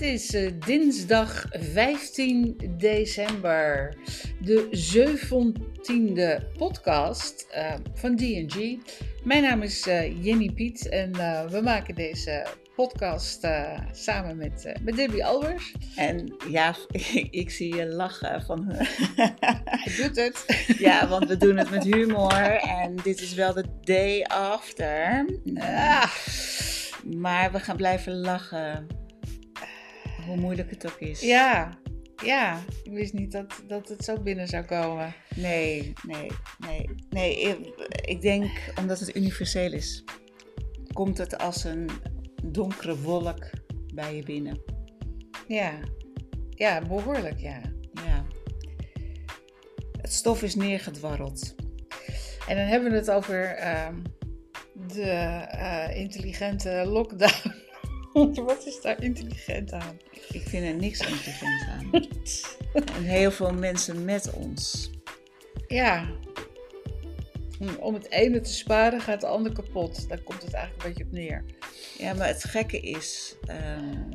Het is uh, dinsdag 15 december, de 17e podcast uh, van DG. Mijn naam is uh, Jenny Piet en we maken deze podcast samen met, met Debbie Albers. En ja, ik zie je lachen van. Hij doet het. ja, want we doen het met humor en dit is wel de day after. Ah. Maar we gaan blijven lachen. Hoe moeilijk het ook is. Ja, ja. Ik wist niet dat, dat het zo binnen zou komen. Nee, nee, nee. Nee, ik, ik denk omdat het universeel is. Komt het als een donkere wolk bij je binnen. Ja, ja behoorlijk, ja. Ja. Het stof is neergedwarreld. En dan hebben we het over uh, de uh, intelligente lockdown. Wat is daar intelligent aan? Ik vind er niks intelligent aan. en heel veel mensen met ons. Ja. Om het ene te sparen gaat het andere kapot. Daar komt het eigenlijk een beetje op neer. Ja, maar het gekke is um,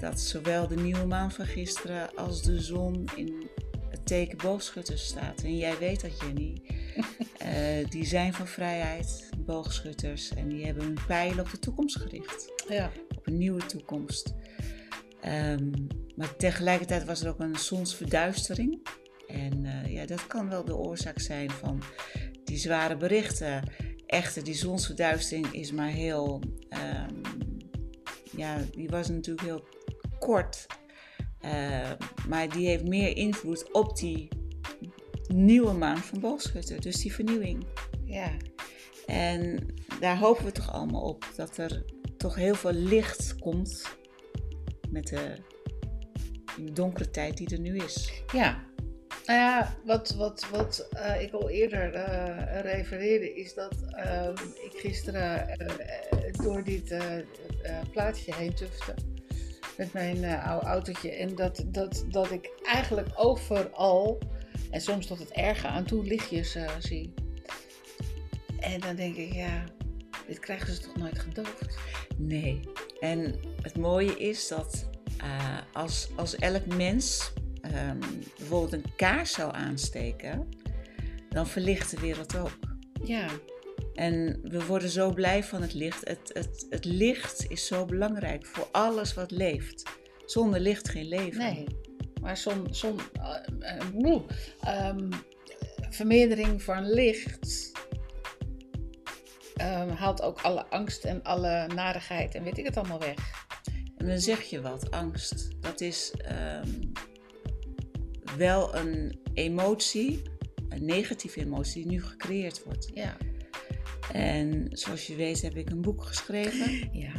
dat zowel de nieuwe maan van gisteren als de zon in het teken boogschutters staat. En jij weet dat, Jenny. Uh, die zijn van vrijheid, boogschutters. En die hebben hun pijlen op de toekomst gericht. Ja. Op een nieuwe toekomst. Um, maar tegelijkertijd was er ook een zonsverduistering. En uh, ja, dat kan wel de oorzaak zijn van die zware berichten. Echter, die zonsverduistering is maar heel. Um, ja, die was natuurlijk heel kort. Uh, maar die heeft meer invloed op die nieuwe maan van boogschutter. Dus die vernieuwing. Ja. En daar hopen we toch allemaal op. Dat er toch heel veel licht komt met de, de donkere tijd die er nu is. Ja, nou ja, wat, wat, wat uh, ik al eerder uh, refereerde is dat uh, ik gisteren door dit plaatsje heen tufte met mijn oude autootje. En dat, dat, dat ik eigenlijk overal, en soms tot het erge aan toe, lichtjes zie. En dan denk ik, ja, dit krijgen ze toch nooit gedoofd? Nee. En het mooie is dat uh, als, als elk mens um, bijvoorbeeld een kaars zou aansteken, dan verlicht de wereld ook. Ja. En we worden zo blij van het licht. Het, het, het licht is zo belangrijk voor alles wat leeft. Zonder licht geen leven. Nee, maar zon, zon, uh, uh, um, vermeerdering van licht um, haalt ook alle angst en alle narigheid en weet ik het allemaal weg. En dan zeg je wat, angst. Dat is um, wel een emotie, een negatieve emotie die nu gecreëerd wordt. Ja. En zoals je weet heb ik een boek geschreven. Ja.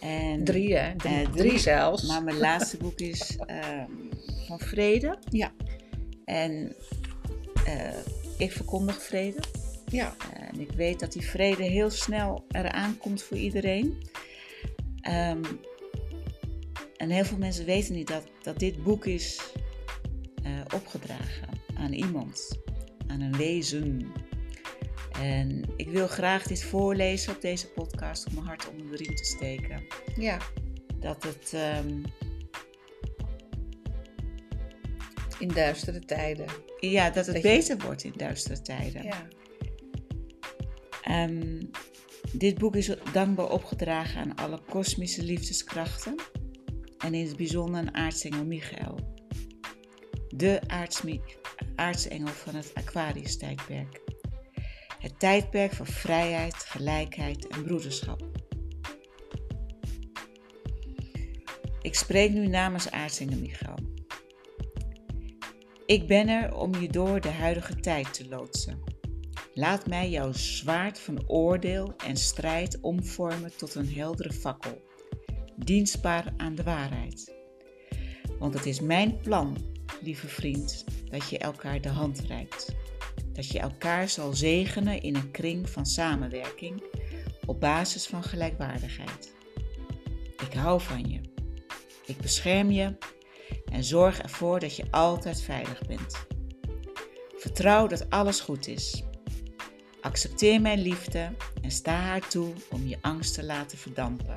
En, drie, hè? Drie, uh, drie, drie zelfs. Maar mijn laatste boek is um, van vrede. Ja. En uh, ik verkondig vrede. Ja. En ik weet dat die vrede heel snel eraan komt voor iedereen. Um, en heel veel mensen weten niet dat, dat dit boek is opgedragen aan iemand, aan een wezen. En ik wil graag dit voorlezen op deze podcast om mijn hart onder de riem te steken. Ja. Dat het. Um, in duistere tijden. Ja, dat het dat beter je... wordt in duistere tijden. Ja. Um, dit boek is dankbaar opgedragen aan alle kosmische liefdeskrachten en in het bijzonder aan aartsengel Michael. De aartsengel van het Aquarius-tijdperk. Het tijdperk van vrijheid, gelijkheid en broederschap. Ik spreek nu namens aartsengel Michael. Ik ben er om je door de huidige tijd te loodsen. Laat mij jouw zwaard van oordeel en strijd omvormen tot een heldere fakkel, dienstbaar aan de waarheid. Want het is mijn plan, lieve vriend, dat je elkaar de hand reikt. Dat je elkaar zal zegenen in een kring van samenwerking op basis van gelijkwaardigheid. Ik hou van je. Ik bescherm je en zorg ervoor dat je altijd veilig bent. Vertrouw dat alles goed is. Accepteer mijn liefde en sta haar toe om je angst te laten verdampen.